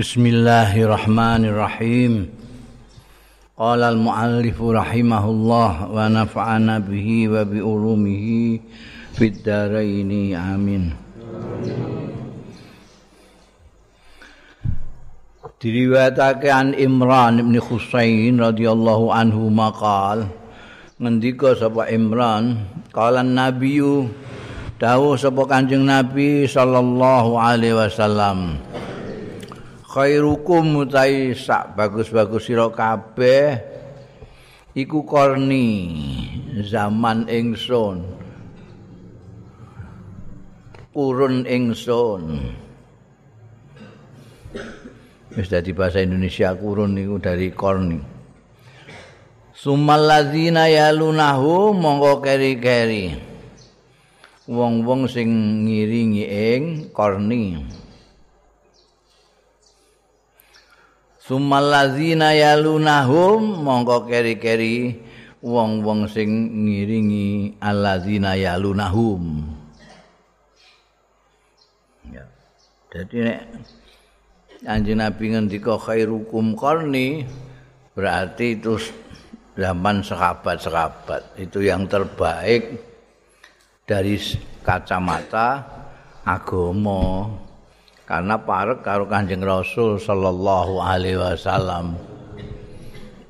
Bismillahirrahmanirrahim. Qala al-muallif rahimahullah wa nafa'ana bihi wa bi ulumihi fid dharain amin. Diriwayatake an Imran bin Husain radhiyallahu anhu maqal ngendika sapa Imran qala nabiyyu dawuh sapa Kanjeng Nabi sallallahu alaihi wasallam khairukum mutai sak bagus-bagus sira kabeh iku korni zaman ingsun. Urun ingsun. Wis dadi bahasa Indonesia kurun niku dari korni. Sumal ladzina yalunahu monggo keri-keri. Wong-wong sing ngiringi ing korni Sumallazina yalunahum mongko keri-keri wong-wong sing ngiringi allazina yalunahum. Ya. Jadi nek Anjing Nabi ngendika khairukum qarni berarti itu zaman sahabat-sahabat itu yang terbaik dari kacamata agama. Karena parek karo Kanjeng Rasul sallallahu alaihi wasallam.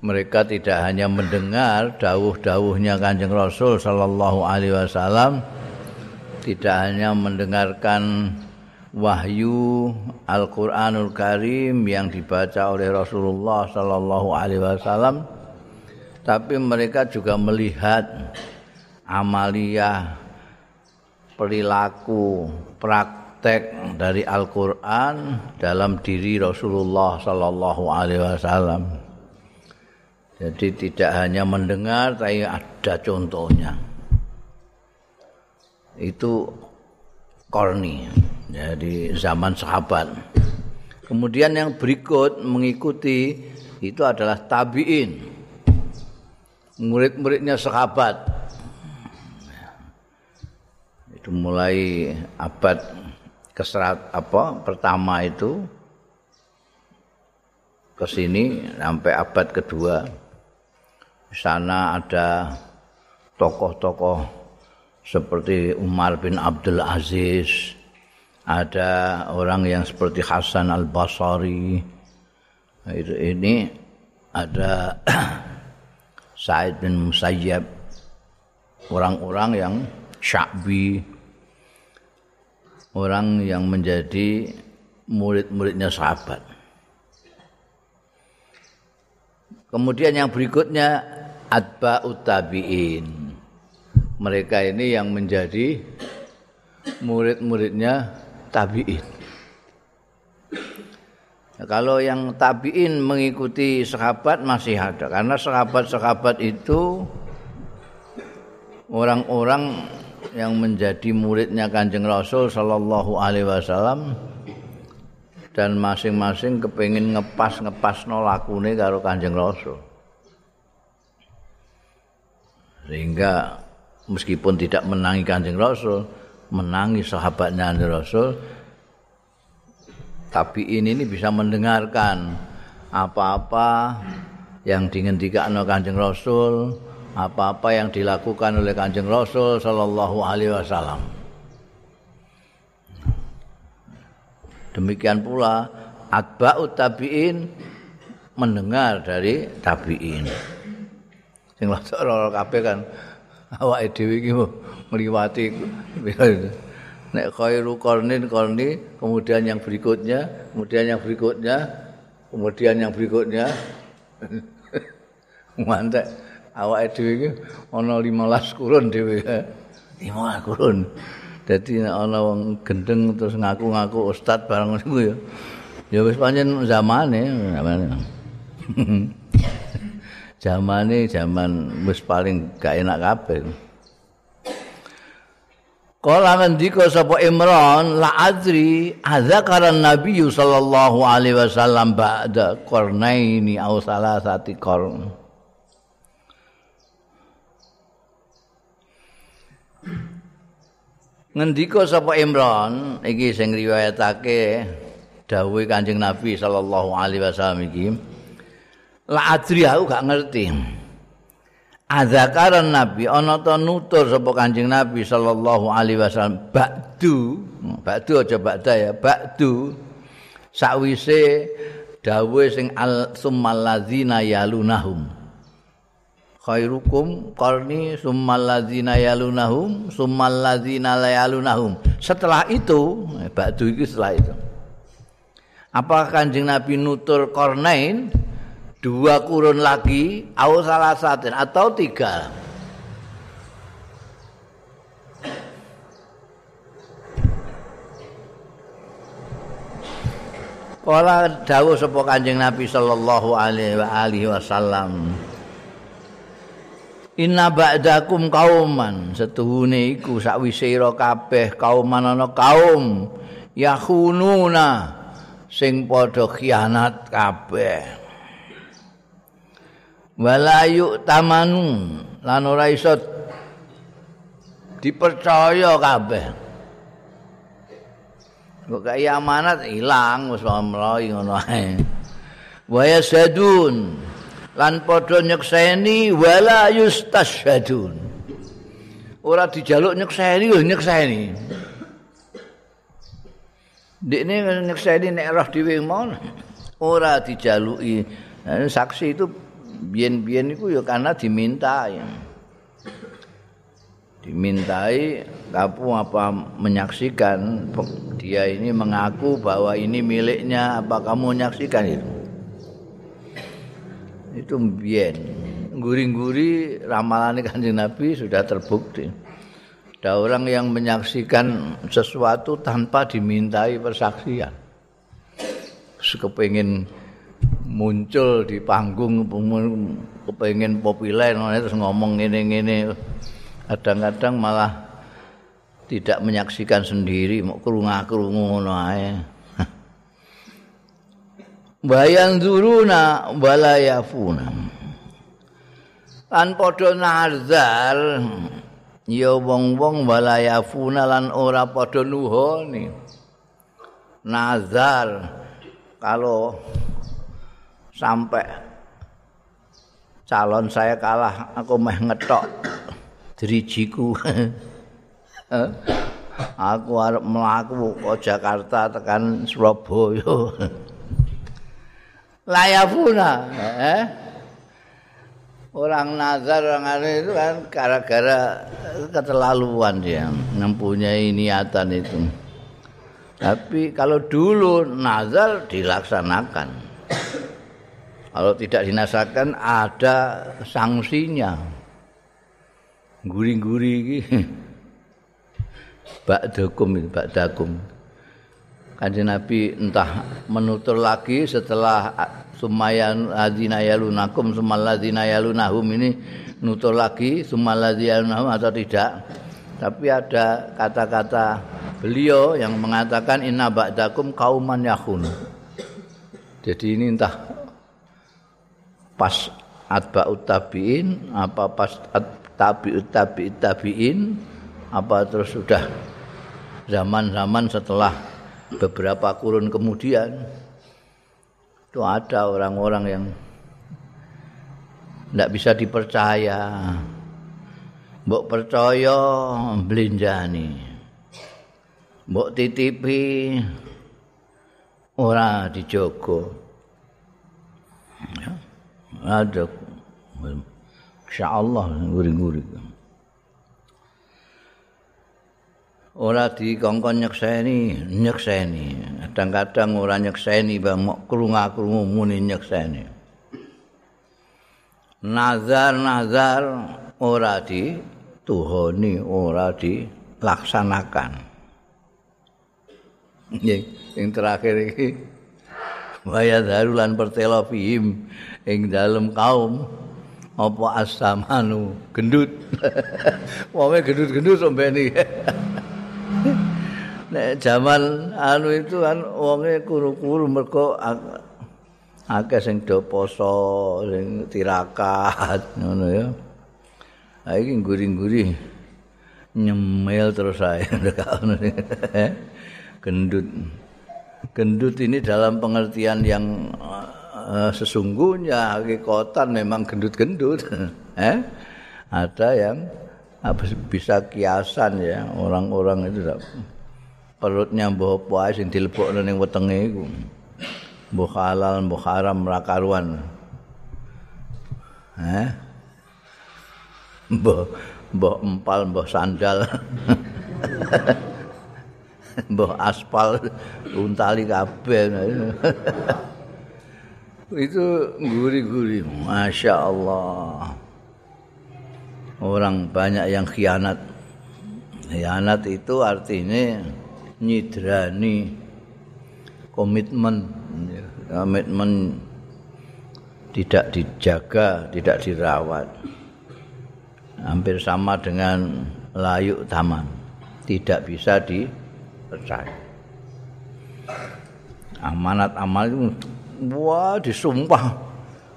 Mereka tidak hanya mendengar dawuh-dawuhnya Kanjeng Rasul sallallahu alaihi wasallam, tidak hanya mendengarkan wahyu Al-Qur'anul Karim yang dibaca oleh Rasulullah sallallahu alaihi wasallam, tapi mereka juga melihat amaliyah perilaku praktik praktek dari Al-Quran dalam diri Rasulullah Sallallahu Alaihi Wasallam. Jadi tidak hanya mendengar, tapi ada contohnya. Itu korni, jadi zaman sahabat. Kemudian yang berikut mengikuti itu adalah tabiin, murid-muridnya sahabat. Itu mulai abad keserat apa pertama itu ke sini sampai abad kedua. Di sana ada tokoh-tokoh seperti Umar bin Abdul Aziz ada orang yang seperti Hasan Al Basri itu ini ada Said bin Musayyab orang-orang yang Syakbi orang yang menjadi murid-muridnya sahabat. Kemudian yang berikutnya atba'ut tabi'in. Mereka ini yang menjadi murid-muridnya tabi'in. Nah, kalau yang tabi'in mengikuti sahabat masih ada karena sahabat-sahabat itu orang-orang yang menjadi muridnya Kanjeng Rasul sallallahu alaihi wasallam dan masing-masing kepingin ngepas-ngepas no lakune karo Kanjeng Rasul. Sehingga meskipun tidak menangi Kanjeng Rasul, menangi sahabatnya Kanjeng Rasul, tapi ini, ini bisa mendengarkan apa-apa yang dingendikkan Kanjeng Rasul, apa-apa yang dilakukan oleh Kanjeng Rasul sallallahu alaihi wasallam. Demikian pula atba'ut tabi'in mendengar dari tabi'in. Sing lara kabeh kan awake dhewe iki ngliwati nek khairu qarnin qarni kemudian yang berikutnya kemudian yang berikutnya kemudian yang berikutnya mantap awake dhewe iki ana 15 kurun dhewe. 15 kurun. Dadi ana wong gendeng terus ngaku-ngaku ustaz barang niku ya. Ya wis pancen zamane, zamane. zamane zaman wis paling gak enak kabeh. Kala ngendika sapa Imran la adri adzakaran Nabi sallallahu alaihi wasallam ba'da qarnaini aw salasati qarn. Ngendika sapa Imran? Iki sing riwayatake dawuh Kanjeng Nabi sallallahu alaihi wasallam iki. La adri aku gak ngerti. Adzakaran Nabi ana ta nutur sapa Kanjeng Nabi sallallahu alaihi wasallam ba'du. Ba'du aja ba'da ya ba'du. Sakwise dawuh sing al summal ladzina yalunahum khairukum qarni summal ladzina yalunahum summal ladzina yalunahum setelah itu eh, ba'du iki setelah itu Apakah kanjeng Nabi nutur kornain dua kurun lagi atau salah satu atau tiga? Kala dawuh sapa Kanjeng Nabi sallallahu alaihi wasallam. Inna ba'dakum kauman. Setuhune iku sakwise ira kabeh kauman ana kaum. Yakhununa sing padha khianat kabeh. Walayu tamanu lan ora iso dipercaya kabeh. Kok kaya amanat? Ilang wis ngono ae. Wa yasadun lan padha nyekseni wala yustasyadun ora dijaluk nyekseni lho nyekseni Dene nyekseni nek roh dhewe mon ora dijaluki. saksi itu biyen-biyen iku ya karena diminta ya. Dimintai kamu apa menyaksikan dia ini mengaku bahwa ini miliknya apa kamu menyaksikan itu. Itu biyen. Guri-guri ramalan Kanjeng Nabi sudah terbukti. ada orang yang menyaksikan sesuatu tanpa dimintai persaksian. Sekepingin muncul di panggung, kepingin populer, terus ngomong ini-ini. Kadang-kadang malah tidak menyaksikan sendiri, mau kerunga-kerungu aja. Bayan duruna walayafuna. Lan podo nazar, ya wong-wong walayafuna lan ora padha nuhoni. Nazar kalau sampai calon saya kalah aku meh ngetok dirijiku. Aku arep mlaku ke Jakarta tekan Surabaya layafuna eh orang nazar orang itu kan gara-gara keterlaluan dia mempunyai niatan itu. Tapi kalau dulu nazar dilaksanakan. Kalau tidak dinasakan ada sanksinya. Guri-guri iki. Itu, ba'dakum. Kanjeng Nabi entah menutur lagi setelah sumayan adzina yalunakum sumal ladzina yalunahum ini nutur lagi sumal ladzina yalunahum atau tidak. Tapi ada kata-kata beliau yang mengatakan inna ba'dakum kauman yakhun. Jadi ini entah pas atba'ut tabi'in apa pas tabi'ut tabi'it tabi'in apa terus sudah zaman-zaman setelah beberapa kurun kemudian itu ada orang-orang yang tidak bisa dipercaya. Mbok percaya belinjani. Mbok titipi ora dijogo. Ya. Ada insyaallah nguri-nguri. Ora dikongkon nyekseni nyekseni. Kadang-kadang ora nyekseni bang krungu-krungu muni nyekseni. Nazar nazar ora di tuhoni ora dilaksanakan. Nggih yang terakhir iki. Waya darulan pertelo fihim ing dalem kaum. Apa asamanu gendut? Wong gendut-gendut sombeni nek jaman anu itu kan wonge kuru-kuru mergo akeh sing do poso sing tirakat ngono ya. Ha iki nguri-nguri nyemil terus ae. Gendut. Gendut ini dalam pengertian yang uh, sesungguhnya hakikatan memang gendut-gendut eh ada yang bisa kiasan ya orang-orang itu perutnya mbah apa sing dilebokno ning wetenge iku. Mbah halal mbah haram ra karuan. Mbah mbah empal mbah sandal. Mbah aspal untali kabeh. Itu guri-guri masya Allah. Orang banyak yang khianat. Khianat itu artinya nyidrani komitmen. Komitmen tidak dijaga tidak dirawat. Hampir sama dengan layuk taman. Tidak bisa dipercaya. Amanat amal itu wah disumpah.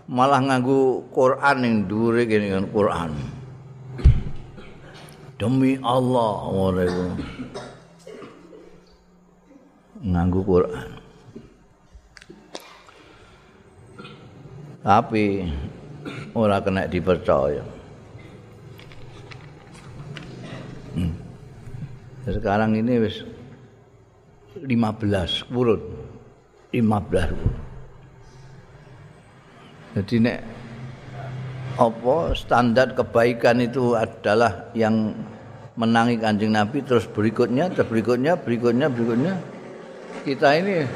Malah nganggu Quran yang dure gini kan Quran. Demi Allah nganggu Quran. Tapi ora kena dipercaya. Hmm. sekarang ini wis 15 kurun 15 kurun jadi nek apa standar kebaikan itu adalah yang menangi kanjeng Nabi terus berikutnya terus berikutnya berikutnya berikutnya kita ini.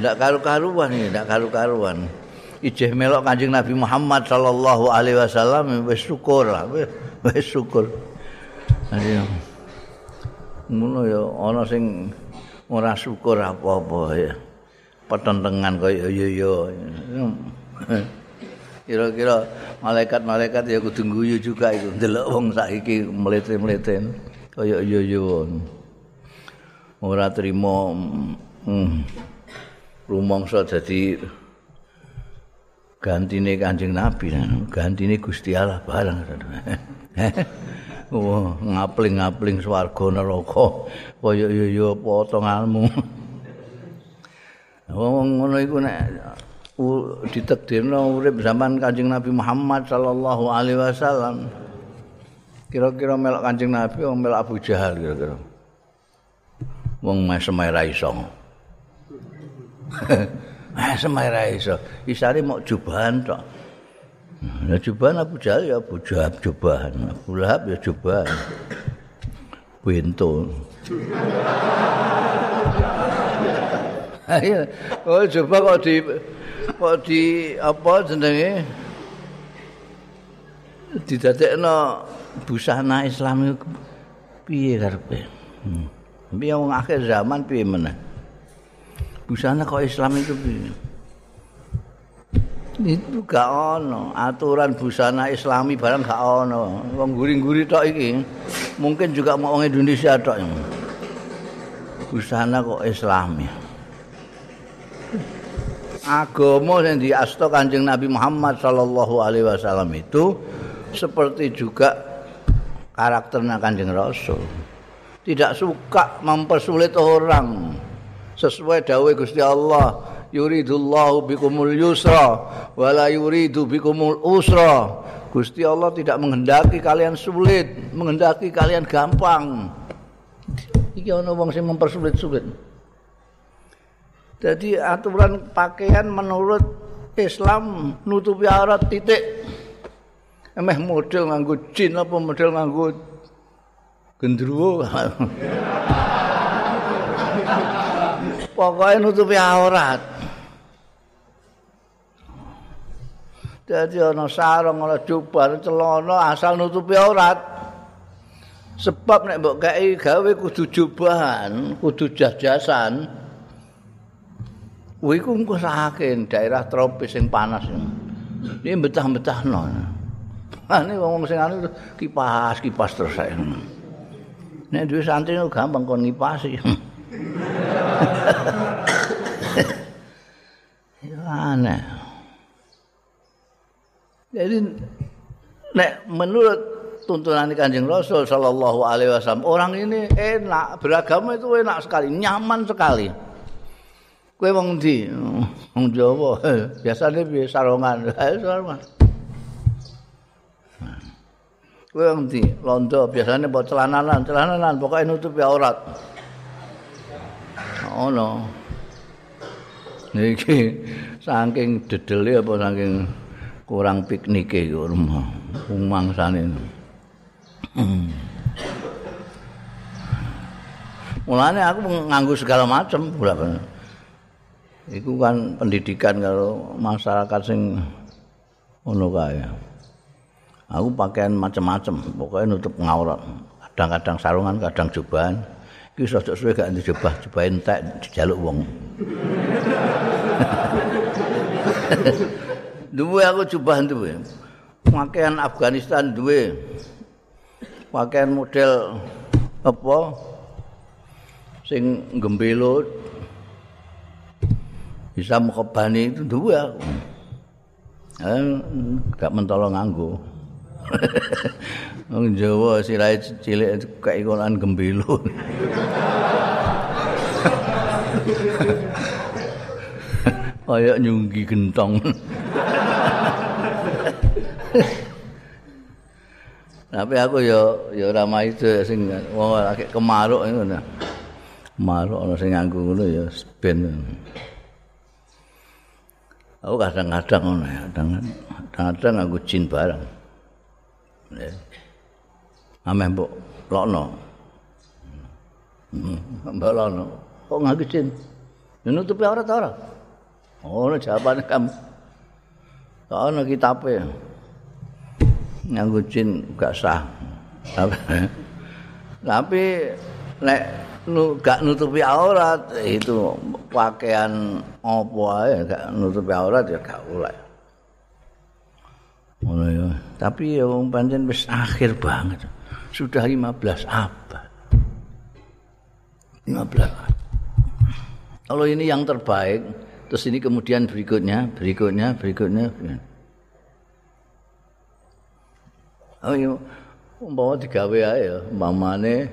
Tidak eh, karu-karuan ini tidak karu-karuan. Ijeh melok kanjeng Nabi Muhammad sallallahu alaihi wasallam wis syukur lah wis syukur. Ngono ya ana sing ora syukur apa-apa ya. Petentengan kaya yo yo. Kira-kira malaikat-malaikat ya kudu guyu juga iku ndelok wong saiki mlete-mlete. Kaya yo yo. Ora trimo hmm, rumangsa dadi gantine Kanjeng Nabi, gantine Gusti Allah bareng. Oh, ngapling-ngapling swarga neraka kaya yo yo potonganmu. Wong ngono iku nek ditakdirno urip zaman Kanjeng Nabi Muhammad sallallahu alaihi wasallam. Kira-kira melok Kanjeng Nabi melok Abu Jahal kira-kira. Wong mesem ra iso. Mesem ra iso. Isare mok jubahan tok. Ya jubahan Abu Jahal ya Abu Jahal jubahan. Abu Lahab ya jubahan. Bento. Oh coba kok di kok di apa jenenge? Didadekno busana Islam piye karepe? Hmm. Piye wong akhir zaman piye meneh? Busana kok Islam itu piye? Itu gak ono aturan busana islami barang gak ono. Wong guring-guri tok iki. Mungkin juga mau wong Indonesia tok. Busana kok islami. agama yang diasto kanjeng Nabi Muhammad Sallallahu Alaihi Wasallam itu seperti juga karakternya kanjeng Rasul tidak suka mempersulit orang. Sesuai dawai Gusti Allah yuridullahu bikumul yusra wala yuridu bikumul usra. Gusti Allah tidak menghendaki kalian sulit menghendaki kalian gampang. Iki ana wong sing mempersulit-sulit. Jadi aturan pakaian menurut Islam nutupi aurat titik. Emeh model nganggo jin apa model nganggo gendruwo. Pokoknya nutupi aurat. Jadi ana sarung ana jubah celana asal nutupi aurat. Sebab nek mbok kei gawe kudu jubahan, kudu jajasan. Kuwi ku engko daerah tropis sing panas. Ini betah-betahno. Ah ini wong sing anu kipas, kipas terus saya. Nek duwe santri gampang kon ngipasi. ya aneh. Jadi nek menurut tuntunan Kanjeng Rasul sallallahu alaihi wasallam. Orang ini enak, beragama itu enak sekali, nyaman sekali. Kowe wong ndi? Wong Jawa. Biasane piye sarongan? Sarongan. Kowe wong ndi? Londo biasane mbok celananan, celananan pokoke nutupi aurat. Oh no. Niki saking dedele apa saking kurang piknike iku rumah. Umangsane. Hmm. Mulane aku nganggo segala macam, bolak Iku kan pendidikan kalau masyarakat sing ngono kae. Aku pakaian macam-macam, pokoknya nutup ngaurat. Kadang-kadang sarungan, kadang jubahan. Iki sosok suwe gak dijubah, jubah entek dijaluk wong. duwe aku jubahan duwe. Pakaian Afghanistan duwe. Pakaian model apa? Sing gembelo bisa mukobani itu dua aku. Eh, gak mentolo nganggo. Wong Jawa sirai cilik kayak ikonan gembilo. Kayak nyunggi gentong. Tapi aku ya ya ora itu sing wong lagi kemaruk ngono. Kemaruk ana sing nganggo ngono ya ben. Aku kadang-kadang ngono kadang-kadang aku jin bareng. Ya. Ame mbok lokno. Hmm, mbok lokno. Kok ngaku jin? Nutupi aurat ora? Oh, jawabannya kamu. Ana kitabe. Nganggo jin gak sah. Tapi nek nu gak nutupi aurat itu pakaian apa ae gak nutupi aurat ya gak oleh. Ngono ya. Tapi ya wong pancen wis akhir banget. Sudah 15 abad. 15. Kalau ini yang terbaik, terus ini kemudian berikutnya, berikutnya, berikutnya. Oh iya, umpama digawe ae ya, mamane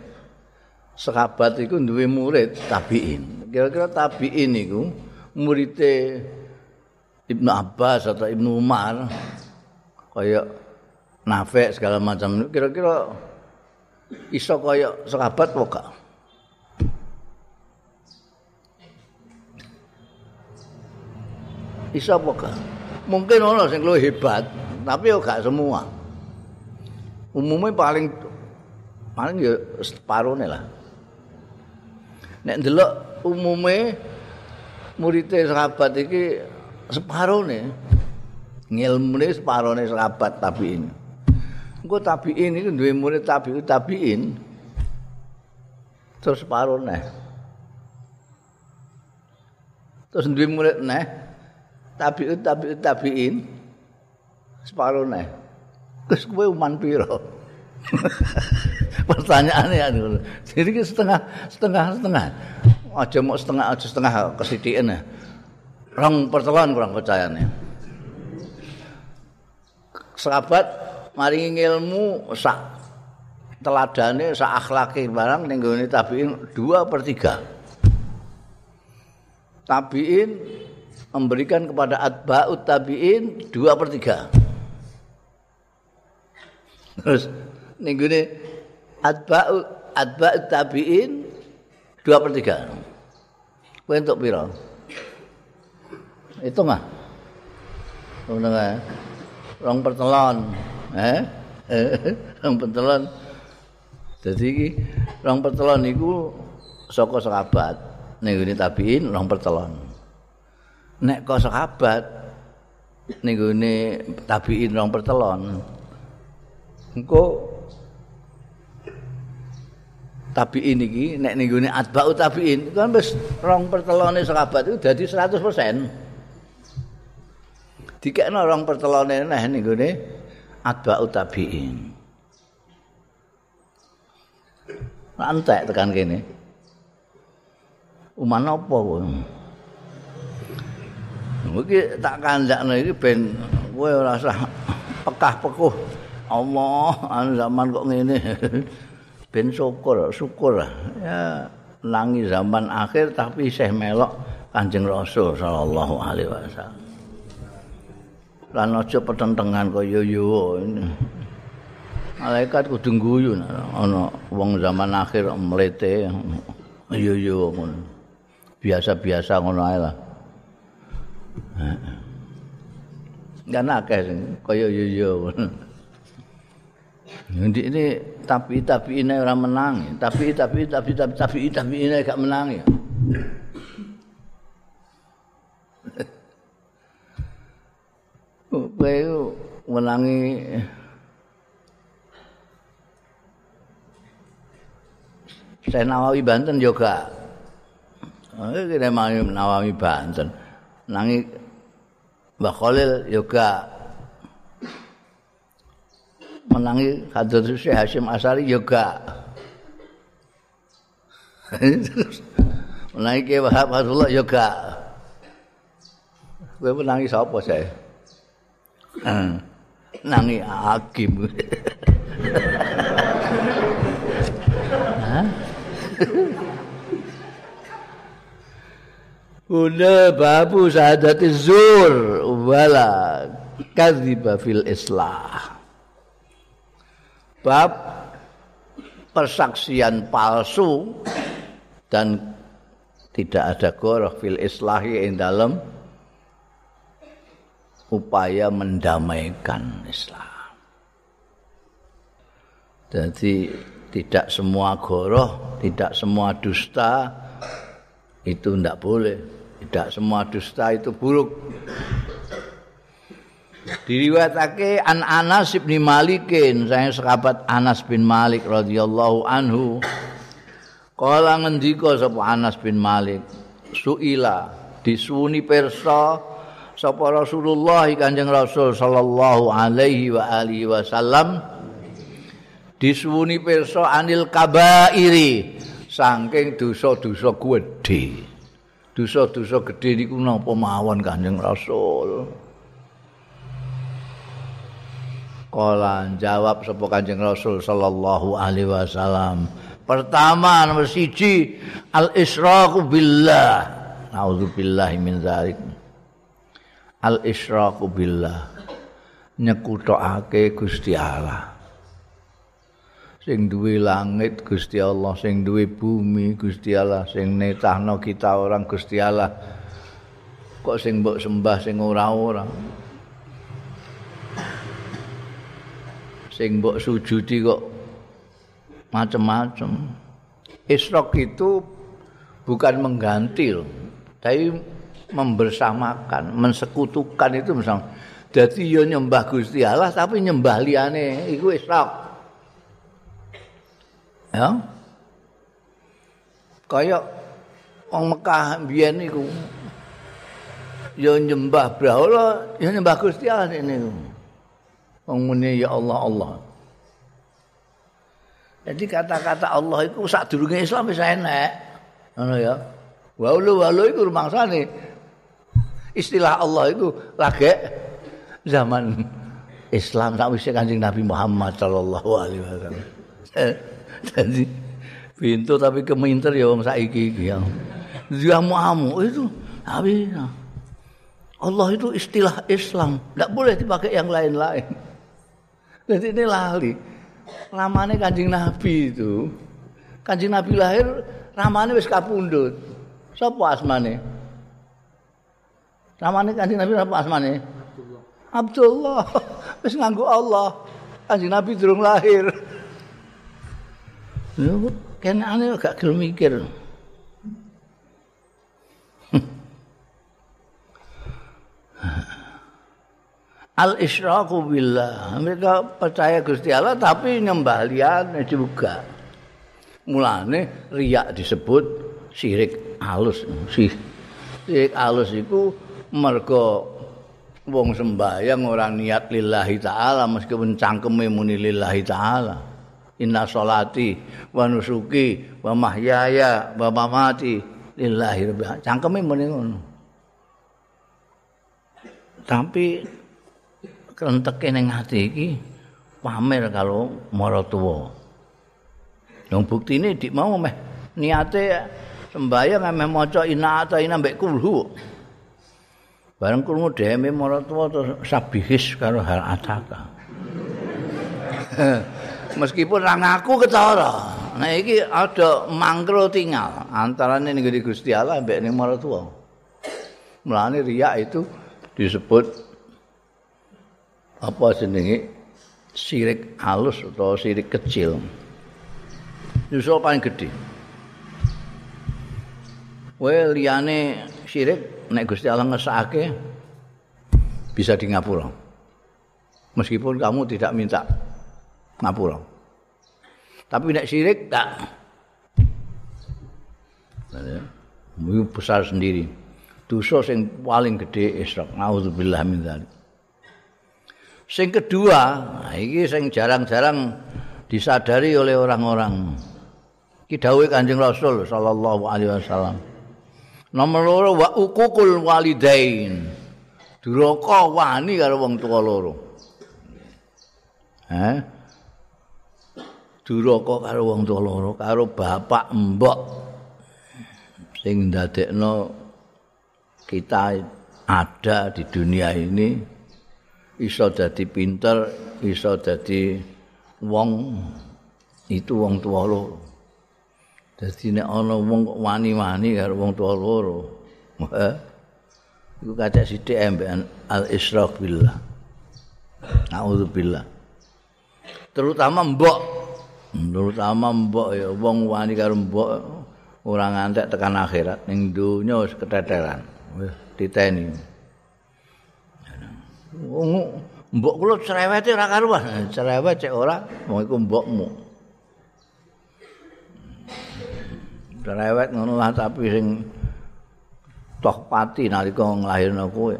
sahabat iku duwe murid tabiin. Kira-kira tabiin iku muridé Ibnu Abbas atau Ibnu Umar kaya Nafi segala macam kira-kira iso kaya sahabat apa gak? Iso apa gak? Mungkin ono sing luwih hebat, tapi yo gak semua. Umumnya paling paling ya separuhnya lah. nek ndelok umume muridé sahabat iki separone ngilmune separone sahabat tabiin. Engko tabiin iki duwe murid tabiin tabiin terus separone terus duwe murid neh tabiin tabiin tabiin separone terus kowe uman piro? Pertanyaan ya jadi setengah setengah setengah. Aja mau setengah aja setengah kesitikan ya orang pertolongan kurang percaya nih sahabat mari ilmu sak teladane sak akhlaki barang ning gone tabiin 2 per 3 tabiin memberikan kepada atba'ut tabiin 2 per 3 terus ning gone atba'u atba'ut tabi'in 2 per 3. Kowe entuk pira? Hitung ah. Ngono kae. Rong pertelon. Eh? Rong pertelon. Dadi iki rong pertelon iku saka sahabat. Ning gone tabi'in rong pertelon. Nek kok sahabat ning gone tabi'in rong pertelon. Engko tabiin iki nek ning gone atba'u tabiin kan wis rong pertelone sahabat itu dadi 100%. Dikekno rong pertelone neh ning gone atba'u tabiin. Lantek tekan kene. Uman apa kowe? Iki tak kandakno iki ben kowe ora usah pekah-pekuh Allah anu zaman kok ngene ben syukur syukur ya nangi zaman akhir tapi isih melok Kanjeng Rasul sallallahu alaihi wasallam lan aja petentengan kaya yo malaikat kudu guyu ana wong zaman akhir mlete yo yo ngono. Biasa-biasa ngono ae lah. Kan akeh sing kaya yo yo. Nanti ini tapi tapi ini orang menang, tapi tapi tapi tapi tapi tapi ini gak menang ya. Kowe menangi Saya Nawawi Banten juga. Ini kita mau Nawawi Banten. Nangi Mbah Khalil juga. menangi Hadrat Syekh Hashim Asari juga. menangi Kiai Wahab Abdullah juga. Kowe menangi sapa saya? Nangi hakim. Udah babu sadati zur wala kadziba fil islah. bab persaksian palsu dan tidak ada goroh fil islahi in dalam upaya mendamaikan Islam. Jadi tidak semua goroh, tidak semua dusta itu tidak boleh. Tidak semua dusta itu buruk. diriwayatake an Anas bin Malikin saya sahabat Anas bin Malik radhiyallahu anhu kala ngendika sapa Anas bin Malik suila disuwuni persa sapa Rasulullah Kanjeng Rasul sallallahu alaihi wa alihi wasallam disuwuni persa anil kabairi saking dosa-dosa gedhe dosa-dosa gedhe niku napa mawon Kanjeng Rasul Kala jawab sapa Kanjeng Rasul sallallahu alaihi wasallam. Pertama nomor siji al israqu billah. Nauzubillahi min dzalik. Al israqu billah. Nyekutokake Gusti Allah. Sing duwe langit Gusti Allah, sing duwe bumi Gusti Allah, sing netahno kita orang Gusti Allah. Kok sing mbok sembah sing ora-ora. sing mbok sujudi kok macam-macam. Isrok itu bukan mengganti loh, tapi membersamakan, mensekutukan itu misalnya. Jadi yo nyembah Gusti Allah tapi nyembah liyane iku isrok. Ya. Kayak wong Mekah biyen niku yo nyembah brahala, yo nyembah Gusti Allah niku. Mengmuni ya Allah Allah. Jadi kata-kata Allah itu sak durunge Islam enek. Ngono ya. Waulu waulu iku rumangsane. Istilah Allah itu lagi zaman Islam sakwise Kanjeng Nabi Muhammad sallallahu alaihi wasallam. Jadi pintu tapi keminter ya wong saiki iki ya. Dia muamu itu tapi Allah itu istilah Islam, tidak boleh dipakai yang lain-lain. Jadi ini lali. Ramane Kanjeng Nabi itu. Kanjeng Nabi lahir ramane wis kapundhut. Sopo asmane? Ramane Kanjeng Nabi apa asmane? Abdullah. Abdullah. Wis nganggo Allah. Kanjeng Nabi durung lahir. Lho, kene ane gak gelem mikir. al isyraku billah mereka percaya Gusti Allah tapi nyembah liyane juga mulane riak disebut syirik halus syirik halus itu mergo wong sembahyang orang niat lillahi taala meskipun cangkeme muni lillahi taala inna sholati wa nusuki wa mahyaya wa mamati lillahi rabbil cangkeme muni ngono tapi krenteke ning ati iki pamer kalau maratuwa. Yang bukti ini di mau meh niate sembahyang meh maca ina atau ina mbek kulhu. Bareng krungu dheme maratuwa terus sabihis karo hal ataka. Meskipun ra ngaku ketara. Nah iki ada mangkro tinggal antarane ning Gusti Allah mbek ning maratuwa. Mulane riak itu disebut apa jenenge sirik halus atau sirik kecil. Justru paling gede. Well, liyane sirik nek Gusti Allah ngesake bisa di ngapura. Meskipun kamu tidak minta ngapura. Tapi nek sirik tak. Nah, besar sendiri. dosa sing paling gedhe israk naudzubillah min dzalik sing kedua nah iki sing jarang-jarang disadari oleh orang-orang iki dawuh Kanjeng Rasul sallallahu alaihi wasallam nomor loro wa uqul walidain. Duraka wani karo wong tuwa loro. Ha duraka karo wong tuwa loro karo bapak mbok. Sing ndadekno kita ada di dunia ini iso dadi pinter, iso dadi wong itu wong tua loro. Dadi nek ana wong wani-wani karo wong tua loro. Iku kacak sithik ambekan al-isyraq billah. Nauzubillah. Terutama mbok. Terutama mbok ya wong wani karo mbok ora ngantek tekan akhirat ning donya wis keteteran. diteni. Mbok kula cerewete ora karuan, cerewet cek ora, wong iku mbokmu. Cerewet ngono lah tapi sing toh pati nalika nglahirno kowe.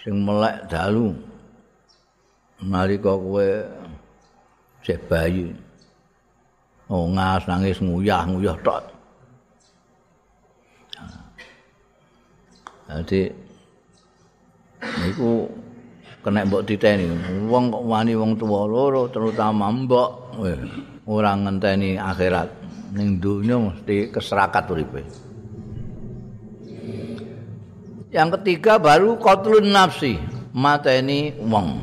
Sing melek dalu. Nalika kowe cek bayi. Oh ngas nangis nguyah-nguyah tok. Jadi niku kena mbok diteni. Wong kok wani wong tuwa loro terutama mbok ora ngenteni akhirat. Ning donya mesti keserakat uripe. Yang ketiga baru qatlun nafsi, mateni wong.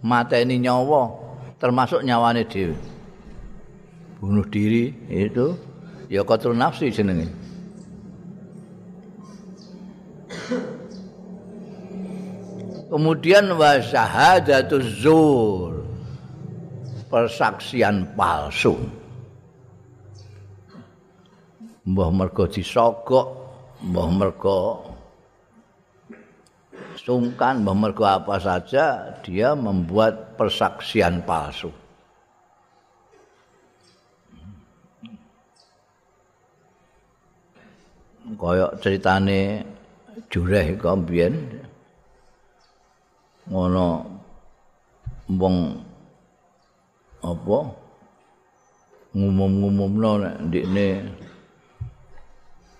Mateni nyawa termasuk nyawane dhewe. Bunuh diri itu ya qatlun nafsi jenenge. Kemudian wa syahadatuz zur. Persaksian palsu. Mbah mergo disogok, mbah mergo sungkan, mbah mergo apa saja dia membuat persaksian palsu. Koyok ceritane jureh kok mbiyen ngono wong apa ngumum-ngumumno nek ndekne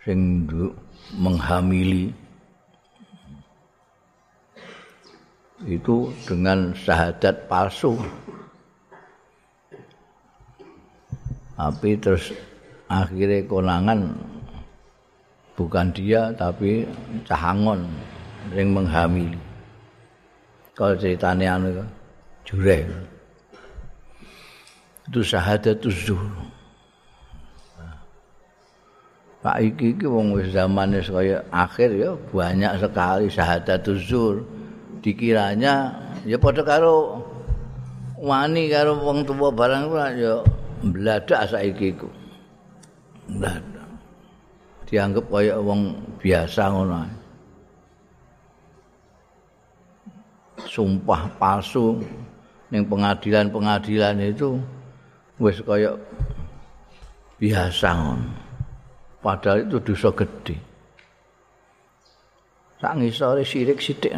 sing menghamili. Itu dengan syahadat palsu. Tapi terus akhirnya konangan. Bukan dia tapi cahangon yang menghamili. Kalau ceritanya anu jureh. Itu syahadat zuhur Pak iki iki wong wis zamane kaya akhir ya banyak sekali syahadat zuhur. Dikiranya ya padha karo wani karo wong tuwa barang ya mbladak saiki iku. Mbladak. Dianggap kaya wong biasa ngono sumpah palsu ning pengadilan-pengadilan itu wis kaya biasa ngono. padahal itu dosa gede. Sak ngisore sirik sithik.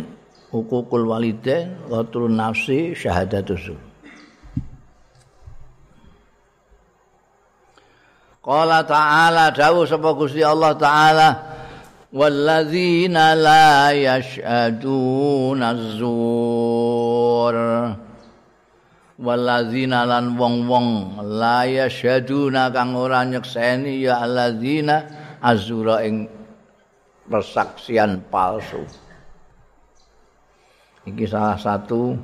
Hukukul walidain wa turun nafsi syahadatuz. Qala ta'ala dawuh sapa Gusti Allah taala walladzina la yashaduna az-zur. Waladzina lan wong-wong. La yasyaduna kang ora nyekseni ya alladzina azura ing persaksian palsu. Iki salah satu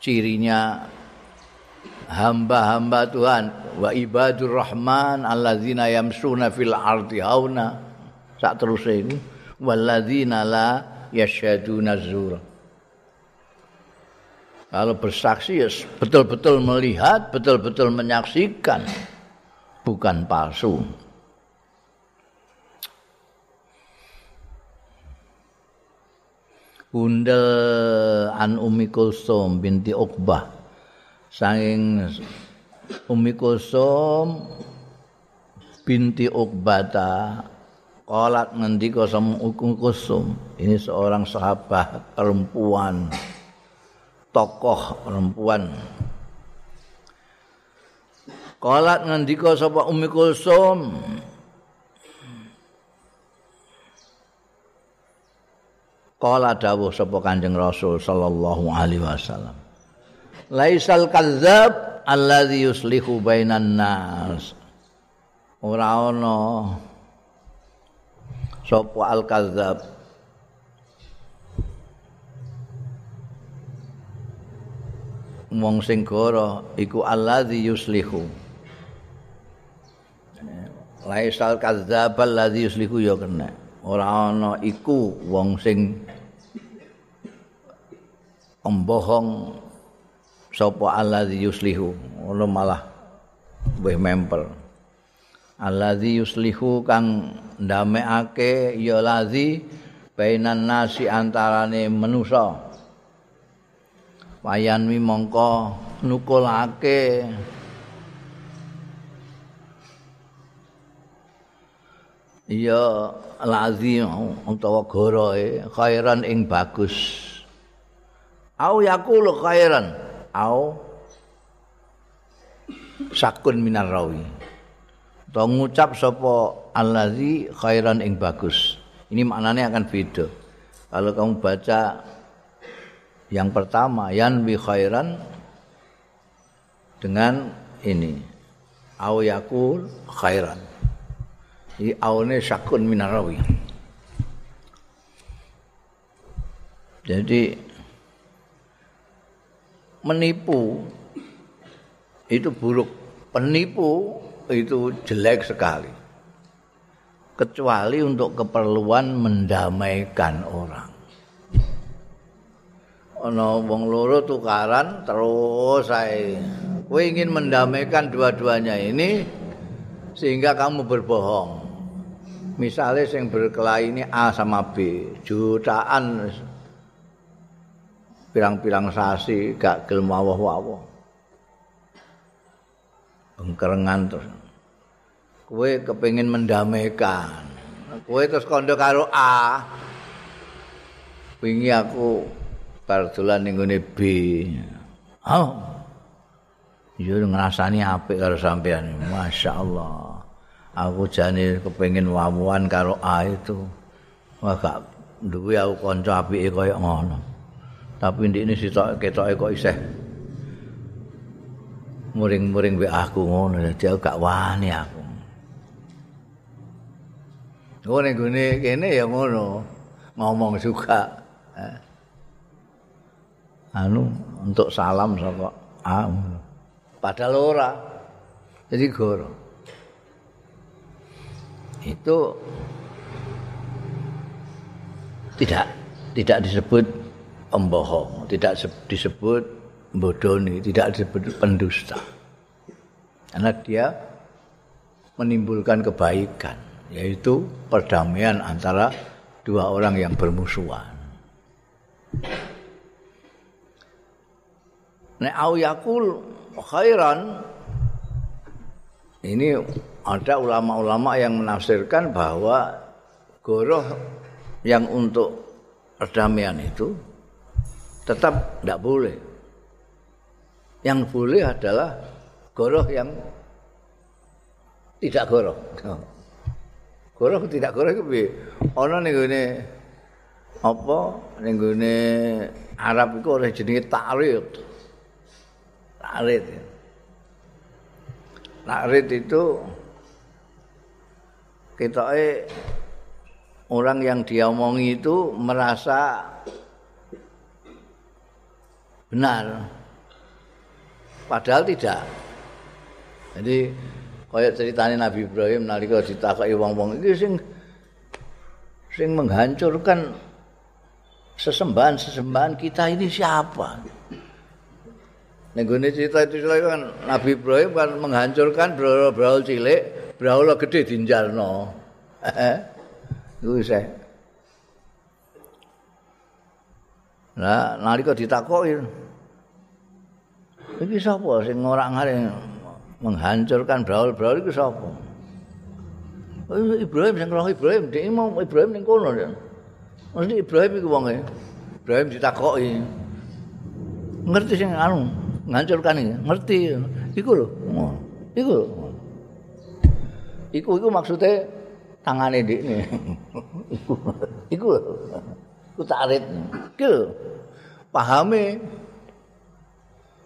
cirinya hamba-hamba Tuhan. Wa ibadur rahman alladzina yamsuna fil ardi hauna. Sak terus iku walladzina la yasyaduna zura kalau bersaksi ya betul-betul melihat, betul-betul menyaksikan, bukan palsu. Bundel an Umi Kulsum binti Uqbah. Sanging Umi Kulsum binti Uqbata Kolat ngendika sama Umi Kulsum. Ini seorang sahabat perempuan tokoh perempuan. Kalat ngendika sapa Ummi Kulsum Kala dawuh sapa Kanjeng Rasul sallallahu alaihi wasallam. Laisal kadzab alladzi yuslihu bainan nas. Ora ana sapa al kadzab wong sing goro iku allazi yuslihu. Laisal kadzdzabal ladzi yuslihu ya kena. Ora ana iku wong sing embohong sapa allazi yuslihu. Ngono malah wis memper. Allazi yuslihu kang ndamekake ya lazi bainan nasi antarane manusa wayan mi mongko nukulake. Iya lazim utawa goroe khairan ing bagus. Au yaqulu khairan. Au sakun minar rawi. Atau ngucap sapa allazi khairan ing bagus. Ini maknanya akan beda. Kalau kamu baca Yang pertama yan bi khairan dengan ini au yakul khairan. Ini aune syakun minarawi. Jadi menipu itu buruk. Penipu itu jelek sekali. Kecuali untuk keperluan mendamaikan orang. Ana wong loro tukaran terus saya kowe ingin mendamaikan dua-duanya ini sehingga kamu berbohong. Misalnya yang berkelahi ini A sama B jutaan pirang-pirang sasi gak gelem wawah-wawah. Bengkerengan terus. Kowe kepingin mendamaikan. Kowe terus kondo karo A. Wingi aku bar dolan ning gone B. Oh. Yo ngrasani apik karo sampean. Masyaallah. Aku jane kepengin wawuan karo A itu. Wah gak duwe aku kanca apike kaya ngono. Tapi ndek ini sitok ketoke kok isih muring-muring be aku ngono dadi aku gak wani aku. Ngene gune kene ya ngono. Ngomong juga. Eh. Anu untuk salam saka ah, padahal ora. Jadi goro. Itu tidak tidak disebut pembohong tidak disebut bodoni tidak disebut pendusta. Karena dia menimbulkan kebaikan yaitu perdamaian antara dua orang yang bermusuhan Nek au yakul khairan ini ada ulama-ulama yang menafsirkan bahwa goroh yang untuk perdamaian itu tetap tidak boleh. Yang boleh adalah goroh yang tidak goroh. Goroh tidak goroh itu ono ning gone apa ning Arab iku oleh jenenge ta'rid. Takrit. Takrit itu kita orang yang dia omongi itu merasa benar. Padahal tidak. Jadi kaya ceritanya Nabi Ibrahim nalika ditakoki wong-wong iki sing sing menghancurkan sesembahan-sesembahan kita ini siapa? Ning gone cerita itu kan Nabi Ibrahim kan menghancurkan brawl-brawl cilik, brawl gede dinjalno. Iku saya. Nah, nalika ditakoki Iki sapa sing ngora-ngaring menghancurkan brawl-brawl iku sapa? Oh, Ibrahim sing roh Ibrahim, dhek mau Ibrahim ning kono. Mesti Ibrahim iku wong Ibrahim ditakoki. Ngerti sing anu, ngancurkan iki ngerti? Iku lho. Iku iku iku maksude tangane ndekne iku lho. Ku tarit iki lho. Pahame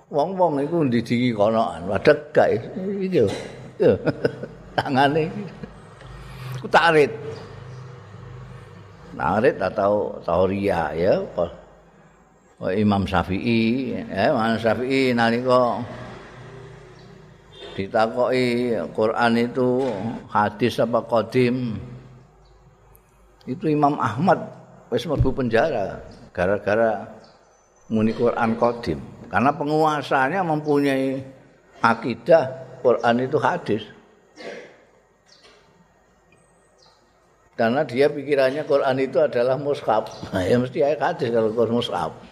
wong-wong iku ndidiki kono wadeg gak iki lho. Tangane ku tarit tarit atau tauria ya Imam Syafi'i, ya, Imam Syafi'i nalika ditakoki Quran itu hadis apa qadim. Itu Imam Ahmad wis mlebu penjara gara-gara muni Quran qadim. Karena penguasanya mempunyai akidah Quran itu hadis. Karena dia pikirannya Quran itu adalah mushaf. Ya mesti ayat hadis kalau Quran mushaf.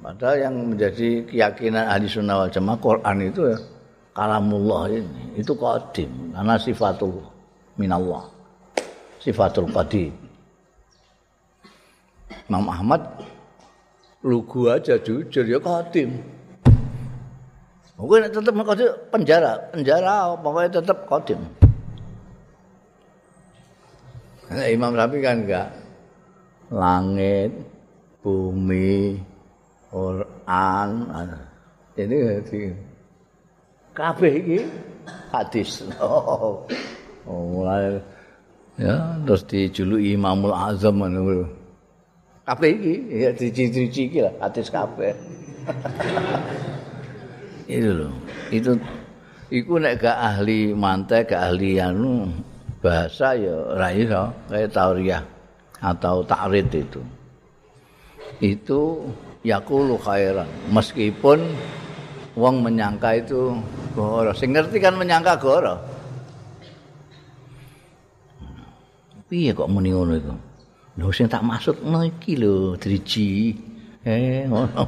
Padahal yang menjadi keyakinan ahli sunnah wal jamaah Quran itu ya kalamullah ini itu qadim karena sifatul minallah sifatul qadim. Imam Ahmad lugu aja jujur ya qadim. Mungkin tetap qadim penjara penjara pokoknya tetap qadim. Nah, Imam Syafi'i kan enggak. Langit bumi Quran. Ini di kabeh iki hadis. Oh, mulai ya terus dijuluki Imamul Azam ngono. Kabeh iki ya dici-cici iki lah hadis kabeh. itu loh. Itu iku nek gak ahli mantek, gak ahli anu bahasa ya ora iso kayak tauriah atau takrid itu. Itu yaqulu khairan. Meskipun wong menyangka itu goro. Sing ngerti kan menyangka goro. Piye kok muni ngono iku? Lho sing tak maksud ngono iki lho driji. Eh ngono.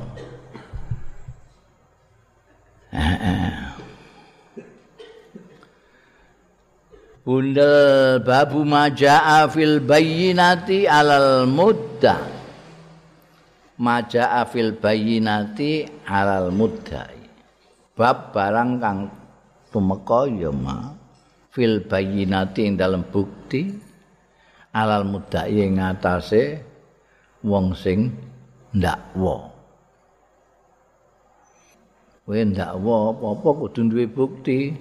Bundel babu maja'a fil bayyinati alal muddah maja'a fil bayyinati alal muddai. Bab barang kang tumeka ya ma fil bayyinati ing dalam bukti alal muddai ing ngatasé wong sing ndakwa. Kowe ndakwa apa-apa kudu duwe bukti.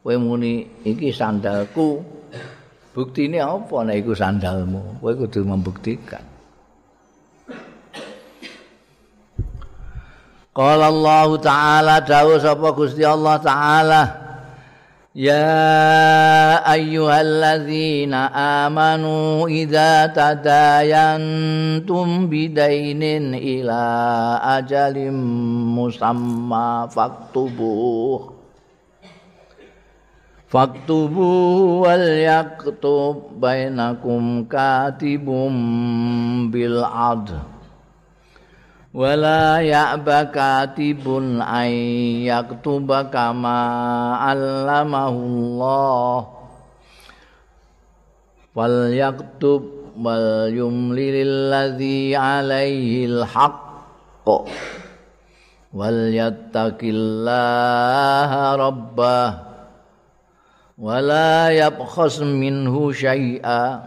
Kowe muni iki sandalku. Buktine apa nek iku sandalmu? Kowe kudu membuktikan Qala Allah Ta'ala dawuh sapa Gusti Allah Ta'ala? Ya ayyuhalladzina amanu idza tadayantum bidainin ila ajalim musamma faktubuh. Faktubuh wal yaktub bainakum katibum bil adl wala ya'ba katibun ay yaktuba kama allamahullah wal yaktub wal yumlil ladzi alaihi alhaq wal yattaqillaha rabbah wala yabkhas minhu syai'a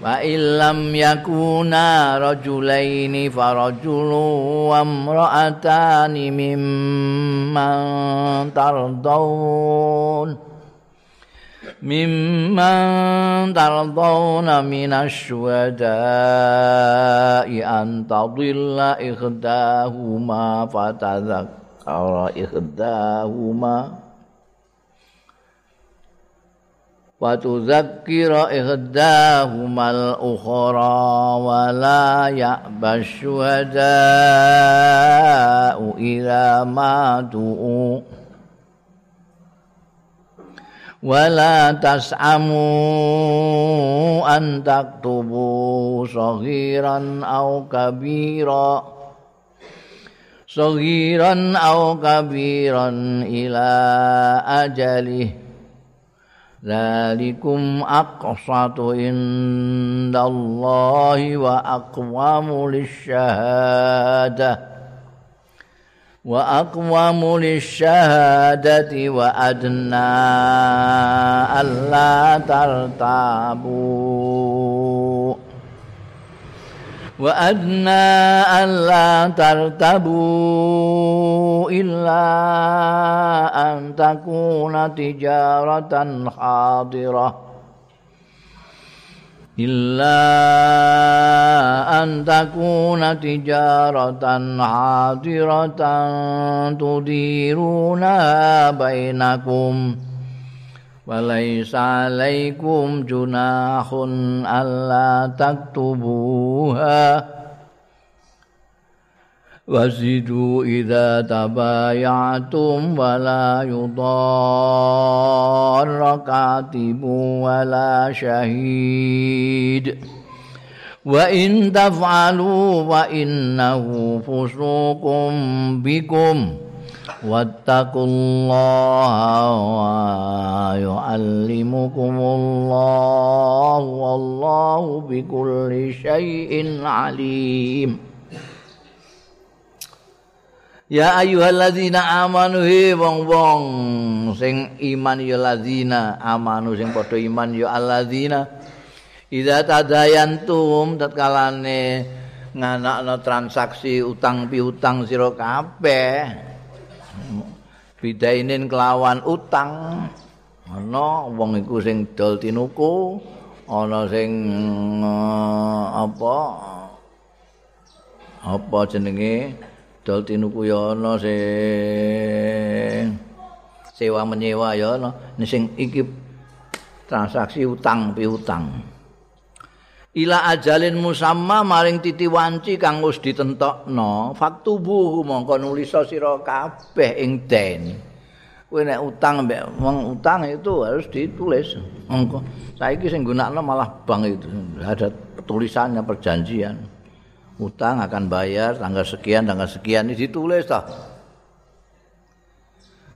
wa illam yakuna rajulaini fa rajulun wa imra'atani mimman tardawun mimman tardawun minasyuhada'i an tadilla ikhdahuma fa tadhakkara ikhdahuma وتذكر إحداهما الأخرى ولا يأبى الشهداء إذا ما دعوا ولا تسعموا أن تكتبوا صغيرا أو كبيرا صغيرا أو كبيرا إلى أجله. ذلكم أقسط عند الله وأقوم للشهادة وأقوم للشهادة وأدنى ألا ترتابوا وأدنى ألا ترتبوا إلا أن تكون تجارة حاضرة إلا أن تكون تجارة حاضرة تديرونها بينكم وليس عليكم جناح ألا تكتبوها. وزدوا إذا تبايعتم ولا يضار كاتب ولا شهيد. وإن تفعلوا فإنه فسوق بكم. واتقوا الله ويعلمكم الله والله بكل شيء عليم Ya ayyuhalladzina amanu he wong-wong sing iman ya ladzina amanu sing padha iman ya alladzina idza tadayantum tatkalane nganakno transaksi utang piutang sira kabeh bidainin kelawan utang. Ana wong iku sing dol tinuku ana sing uh, apa apa jenenge? Dol tinuku ya ana sing sewa menyewa ya ana. Sing iki transaksi utang piutang ila ajalin musamma maring titi wanci kang wis ditentokno faktubuh mongko nulis sira kabeh ing den kowe nek utang mbek wong utang itu harus ditulis. Mongko. Saiki sing gunakno malah bank itu. Ada tulisannya perjanjian. Utang akan bayar tanggal sekian tanggal sekian ini ditulis toh.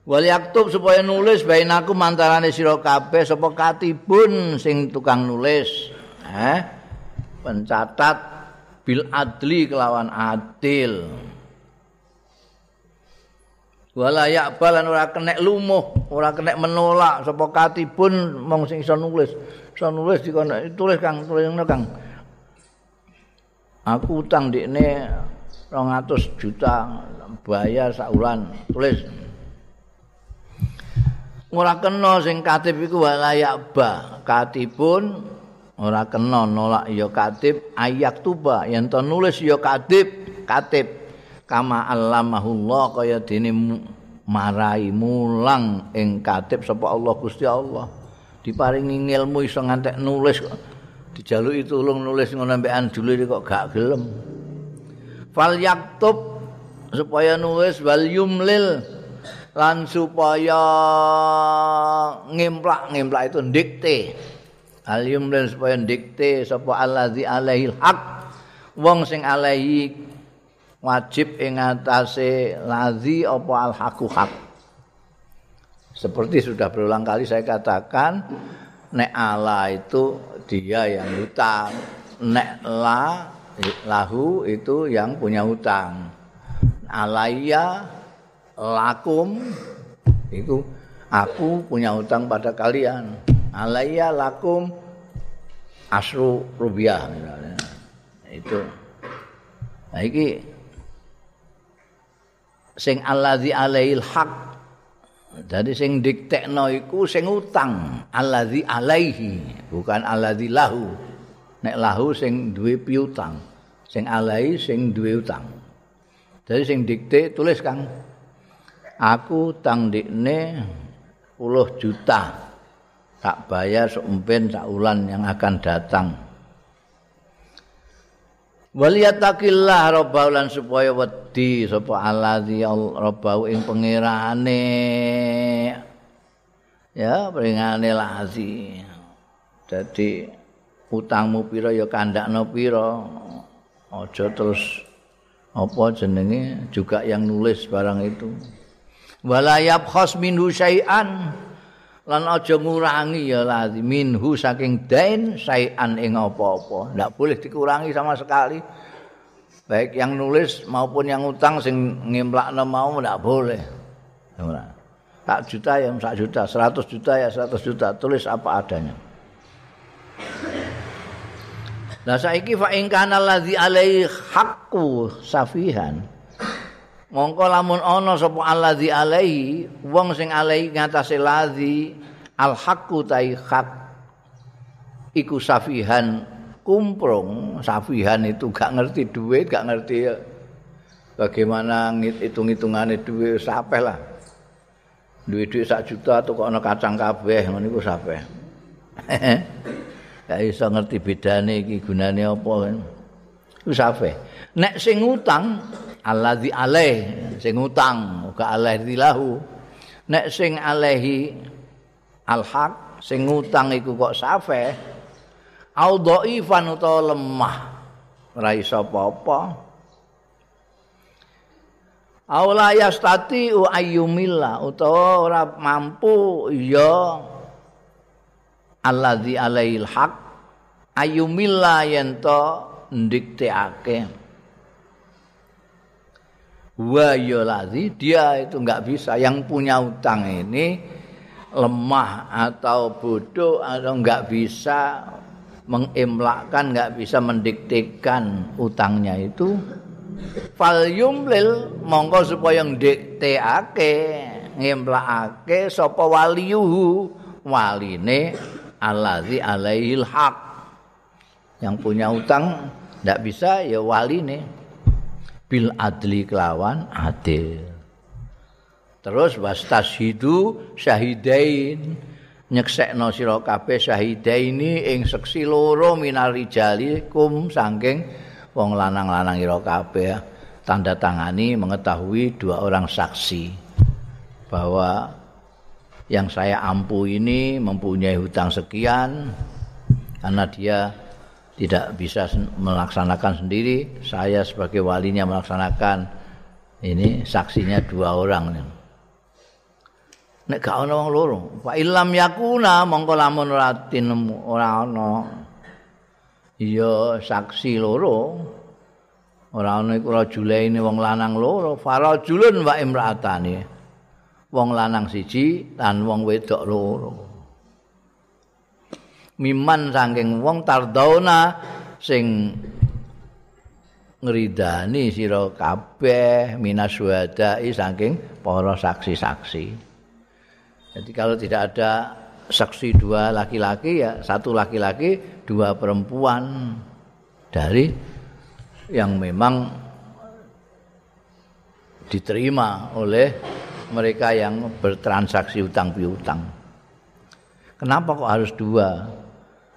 Wal yaktub supaya nulis bainaku mantarane sira kabeh sapa katibun sing tukang nulis. Eh pencatat bil adli kelawan adil. Wala yakbalan ora kena lumuh ora kena menolak sapa katibun mong sing iso nulis. Iso nulis dikono tulis Kang tulis Kang. Aku utang di ini 200 juta bayar saulan tulis. Ora kena sing katib iku layak ba katibun ora kena nolak ya katib ayak tuba. Yen to nulis ya katib katib kama allamahullah kaya dene marai mulang ing katib sapa Allah Gusti Allah. Diparingi ilmu iso ngantek nulis dijaluki tulung nulis ngono mbekan dulur kok gak gelem. Fal yaktub supaya nulis wal yumlil lan supaya ngemplak-ngemplak itu dikte al yumlil supaya dikte sapa allazi alaihi haq wong sing alaihi wajib ing atase lazi apa al haqu haq. Seperti sudah berulang kali saya katakan nek ala itu dia yang hutang nek la lahu itu yang punya hutang. Alaiya lakum itu aku punya hutang pada kalian alaiya lakum asru rubiah misalnya. Itu. Nah iki sing allazi alail haq. Jadi sing diktekno iku sing utang. Allazi alaihi bukan allazi lahu. Nek lahu sing duwe piutang. Sing alai sing duwe utang. Jadi sing dikte tulis Kang. Aku tang dikne 10 juta tak bayar seumpen sak ulan yang akan datang. Waliyatakillah rabbau supaya wedi sapa allazi rabbau ing pangerane ya peringane lazi jadi utangmu pira ya kandakno pira. Aja terus apa jenenge? Juga yang nulis barang itu. Walayab khos minhu syai'an lan aja ngurangi ya lazi minhu saking dain syai'an ing apa-apa. Ndak boleh dikurangi sama sekali. Baik yang nulis maupun yang utang sing ngemplakno mau ndak boleh. Tak juta ya sak juta. 100 juta ya 100 juta. Tulis apa adanya. Lah saiki fa ing kana allazi alaihi haqqu safihan. Mongko lamun ana sapa allazi alaihi wong sing alaihi ngatasé lazi al haqqu tai hak iku safihan kumprung. Safihan itu gak ngerti duit gak ngerti bagaimana hitung-hitungane duit sampai lah. Duit-duit sak juta atau kok ana kacang kabeh ngono iku sampai gak iso ngerti bedane iki gunane apa wis ape nek sing utang allazi alaih sing utang uga alaihi lahu nek sing alaihi alhaq sing utang iku kok safe au dhaifan utawa lemah ora iso apa-apa. Aula yastati ayyumilla utawa ora mampu ya alladzi alail haq ayumilla yento ndikteake wa ya dia itu enggak bisa. Yang punya utang ini lemah atau bodoh atau enggak bisa mengemlakkan enggak bisa mendiktekan utangnya itu. Fal yumlil monggo supaya ndikteake ngemlakake sapa waliyuhu waline allazi alaihil haq. Yang punya utang ndak bisa ya wali nih bil adli kelawan adil. Terus wastashidu syahidain. Nyeksekno sira kabeh syahidaini ing seksi loro minarijali kum saking wong lanang-lanang ira kabeh. Tanda tangani mengetahui dua orang saksi bahwa yang saya ampu ini mempunyai hutang sekian karena dia tidak bisa melaksanakan sendiri. Saya sebagai walinya melaksanakan ini saksinya dua orang. Nek gak ana wong loro. Fa illam yakuna mongko lamun ora tinemu ora ana iya saksi loro. Ora ana iku rajulaine wong lanang loro. Farajulun wa imraatane wong lanang siji lan wong wedok loro. Miman saking wong tardona sing ngridani sira kabeh minaswadai saking para saksi-saksi. Jadi kalau tidak ada saksi dua laki-laki ya satu laki-laki dua perempuan dari yang memang diterima oleh mereka yang bertransaksi utang piutang. Kenapa kok harus dua?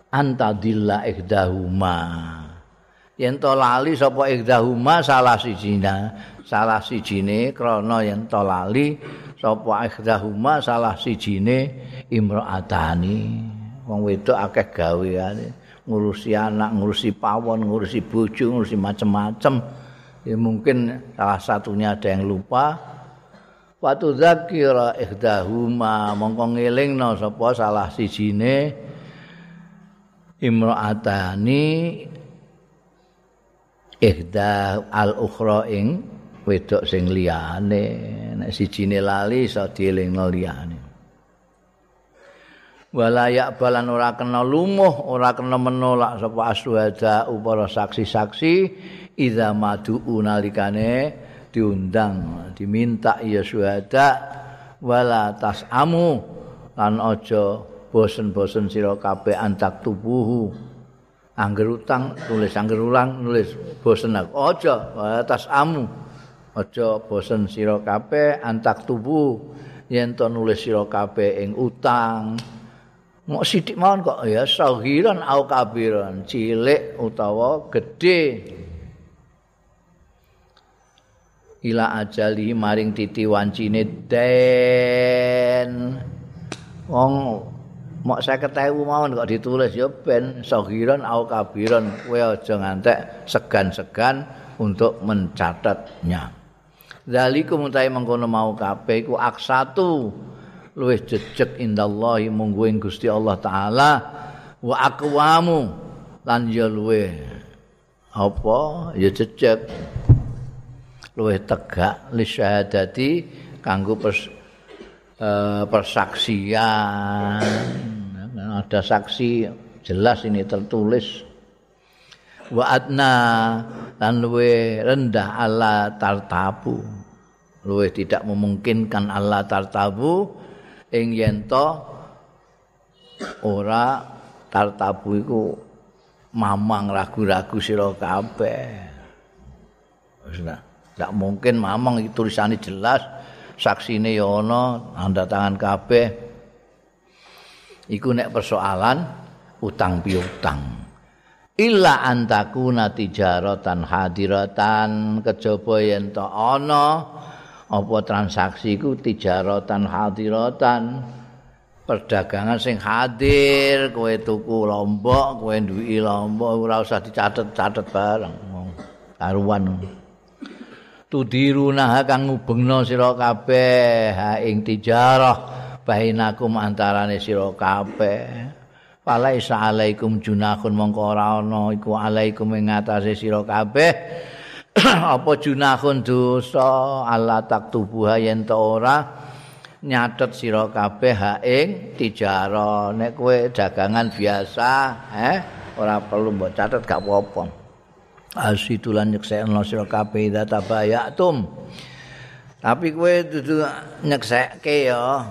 Antadilla ikhdahuma. Yen to lali sapa ikhdahuma salah sijina, salah sijine krana yen to lali sapa ikhdahuma salah sijine imraatani. Wong wedok akeh gaweane. ngurusi anak, ngurusi pawon, ngurusi bojo, ngurusi macam-macam. Ya mungkin salah satunya ada yang lupa. Watu zakira ihdahuma mongko ngelingno sapa salah sijine imra'atani ihda al ukhra ing wedok sing liyane. Nek sijine lali iso dielingno liyane. Walayak balan ora kena lumuh ora kena menolak sapa aswada upara saksi-saksi idza madu nalikane diundang diminta ya syuhada wala tasamu lan aja bosen-bosen sira kabeh antak tubuhu. Angger utang tulis angger ulang nulis bosen aku. Aja tasamu aja bosen sira kabeh antak tubuh yen to nulis sira kabeh ing utang. Mok sithik mawon kok ya sahiran au kabiran, cilik utawa gedhe. Ila ajali maring titi wancine den. Wong mok 50.000 mawon kok ditulis ya ben sahiran au kabiran, kowe aja ngantek segan-segan untuk mencatatnya. Zalikum utahe mengkono mau kabeh iku aksatu. luwih jejeg indallahi munggu ing Gusti Allah taala wa aqwamu lan ya luwih apa ya jejeg luwih tegak li syahadati kanggo uh, persaksian. Ada saksi jelas ini tertulis. Wa adna lan luwih rendah Allah tartabu. Luwih tidak memungkinkan Allah tartabu. Ing yen ora tartabu iku mamang ragu-ragu sira kabeh. Wis ndak mungkin mamang iki tulisane jelas, saksine ya ana, tanda tangan kabeh. Iku nek persoalan utang piutang. Illa antakuna tijaratan hadiratan kejaba yen to ana apa transaksi iku tijaratan hadiratan perdagangan sing hadir kowe tuku lombok kowe duwi lombok ora usah dicatet-catet bareng karuan tudiruna kang ngubengno sira kabeh. Ha ing tijarah bainakum antarane sira kabeh. Falaisa alaikum junahun mongko ora ana iku alaikum ing ngatasé sira kabeh. Apa junahun dosa? Allah tak tubuh yen to ora? Nyatet sira kabeh ha ing tijara nek kowe dagangan biasa eh ora perlu mbok catet gak apa-apa asitulan nyeksekno sira kabeh data bayatum tapi kowe dudu nyeksekke ya.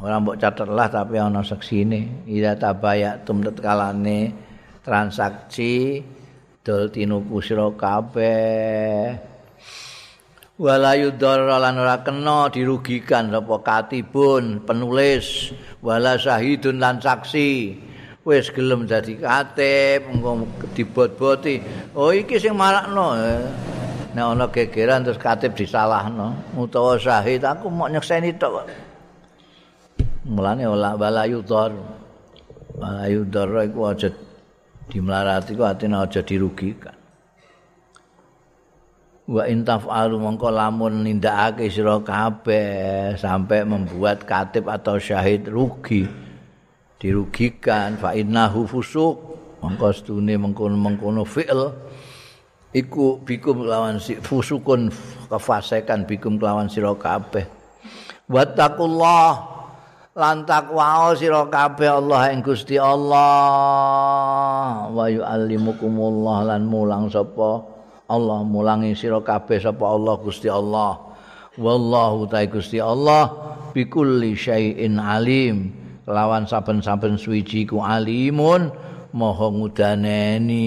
Ora mbok catet lah tapi ana seksine. Ida tabayatum tetkalane transaksi dol tinuku sira kabeh. Walayu lan ora kena dirugikan sapa katibun penulis. Wala syahidun lan saksi wis gelem dadi katib engko dibot-boti oh iki sing marakno nek ana gegeran terus katib disalahno utawa syahid aku mau nyekseni tok mulane wala yudhar wala yudhar iku aja dimlarati ku atine aja dirugikan. Wa intaf alu mongko lamun nindakake sira kabeh sampai membuat katib atau syahid rugi dirugikan fa innahu fusuk mongko stune mengkono-mengkono fi'il iku bikum lawan si fusukun kefasekan bikum lawan sira kabeh. Wattaqullah lan takwa sira kabeh Allah ing Gusti Allah. Wa yu'allimukumullah lan mulang sapa Allah mulangi sira kabeh sapa Allah Gusti Allah. Wallahu ta Gusti Allah bikulli syai'in alim lawan saben-saben suwiji ku alimun maha ngudaneni.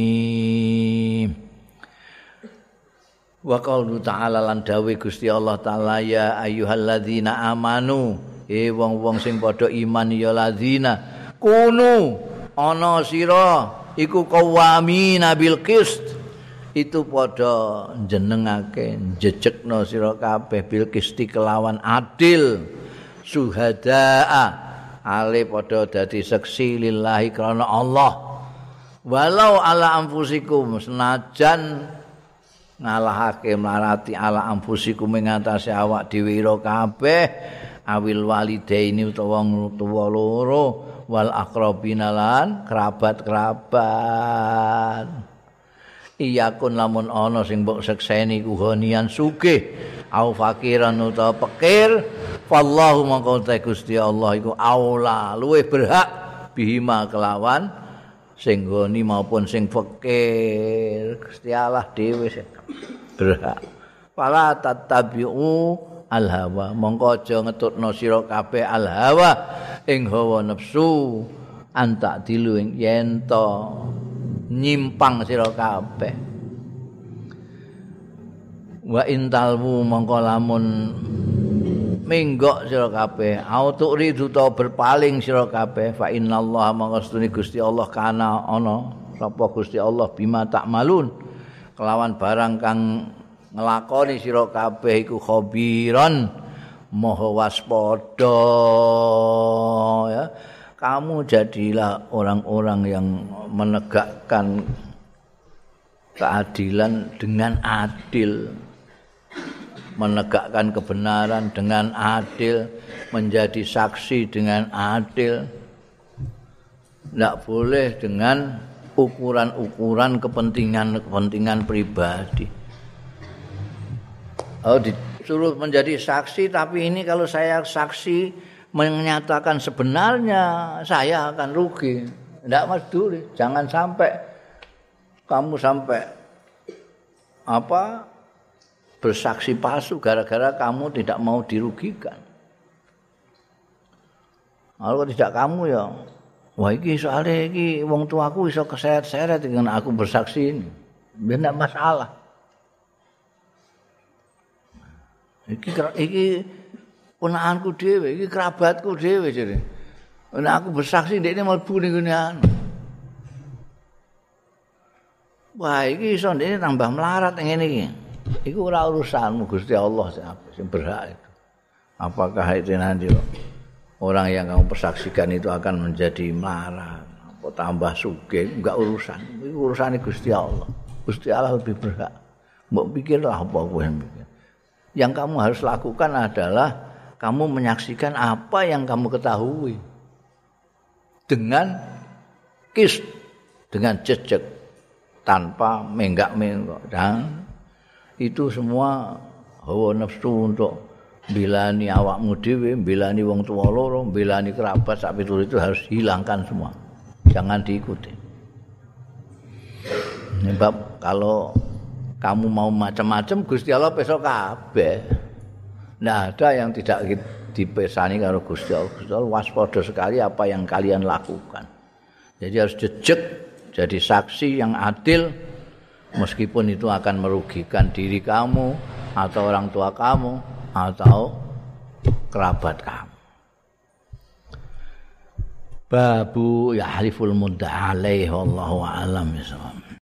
Wa qaulu ta'ala lan dawuh Gusti Allah taala ya ayyuhalladzina amanu e wong-wong sing padha iman ya ladzina kunu ana sira iku kawami nabil qist. Itu padha jenengake jejekno sira kabeh bil qisti kelawan adil suhadaa ale padha dadi seksi lillahi krana Allah. Walau ala anfusikum senajan ngalahake marati ala anfusikum ing atase awak dhewe kabeh awil walidaini utawa tuwa loro wal aqrabina lan kerabat-kerabat iya kun lamun ana sing mbok sekseni ku honian sugih. Au fakiran utawa pekir. Wallahu mongko Gusti Allah iku aula. Luwih berhak bihima kelawan sing goni maupun sing fakir. Gusti Allah dhewe berhak. Fala tatabi'u al hawa mongko aja ngetutno sira kabeh al hawa ing hawa nafsu. Anta dilu ing yen nyimpang sira kabeh. Wa intalmu mongko lamun minggok sira kabeh. Autu ridu ta berpaling sira kabeh. Fa innallaha mongko Gusti Allah kana ana sapa Gusti Allah bima tak malun kelawan barang kang nglakoni sira kabeh iku khabiran. Maha waspada ya kamu jadilah orang-orang yang menegakkan keadilan dengan adil menegakkan kebenaran dengan adil menjadi saksi dengan adil. Tidak boleh dengan ukuran-ukuran kepentingan-kepentingan pribadi. Oh disuruh menjadi saksi tapi ini kalau saya saksi menyatakan sebenarnya saya akan rugi. Tidak mas jangan sampai kamu sampai apa bersaksi palsu gara-gara kamu tidak mau dirugikan. Kalau tidak kamu ya, wah ini soalnya ini wong tuaku bisa keseret-seret dengan aku bersaksi ini. Tidak masalah. iki iki ponakanku dhewe iki kerabatku dhewe jare. Ana aku bersaksi ndekne mlebu ning ngene anu. Wah iki iso ndekne tambah melarat ngene iki. Iku ora urusanmu Gusti Allah sing berhak itu. Apakah itu nanti orang yang kamu persaksikan itu akan menjadi melarat atau tambah suge enggak urusan. Itu urusannya Gusti Allah. Gusti Allah lebih berhak. Mbok pikirlah apa kowe mikir yang kamu harus lakukan adalah kamu menyaksikan apa yang kamu ketahui dengan kis dengan jejak tanpa menggak-menggok dan itu semua hawa nafsu untuk bilani awakmu dhewe, bilani wong tua loro, bilani kerabat sak itu harus hilangkan semua. Jangan diikuti. Sebab kalau kamu mau macam-macam Gusti Allah besok kabeh. Nah, ada yang tidak dipesani karo Gusti Allah. Gusti Allah waspada sekali apa yang kalian lakukan. Jadi harus jejak jadi saksi yang adil meskipun itu akan merugikan diri kamu atau orang tua kamu atau kerabat kamu. Babu yahliful mudda alaihi wallahu alam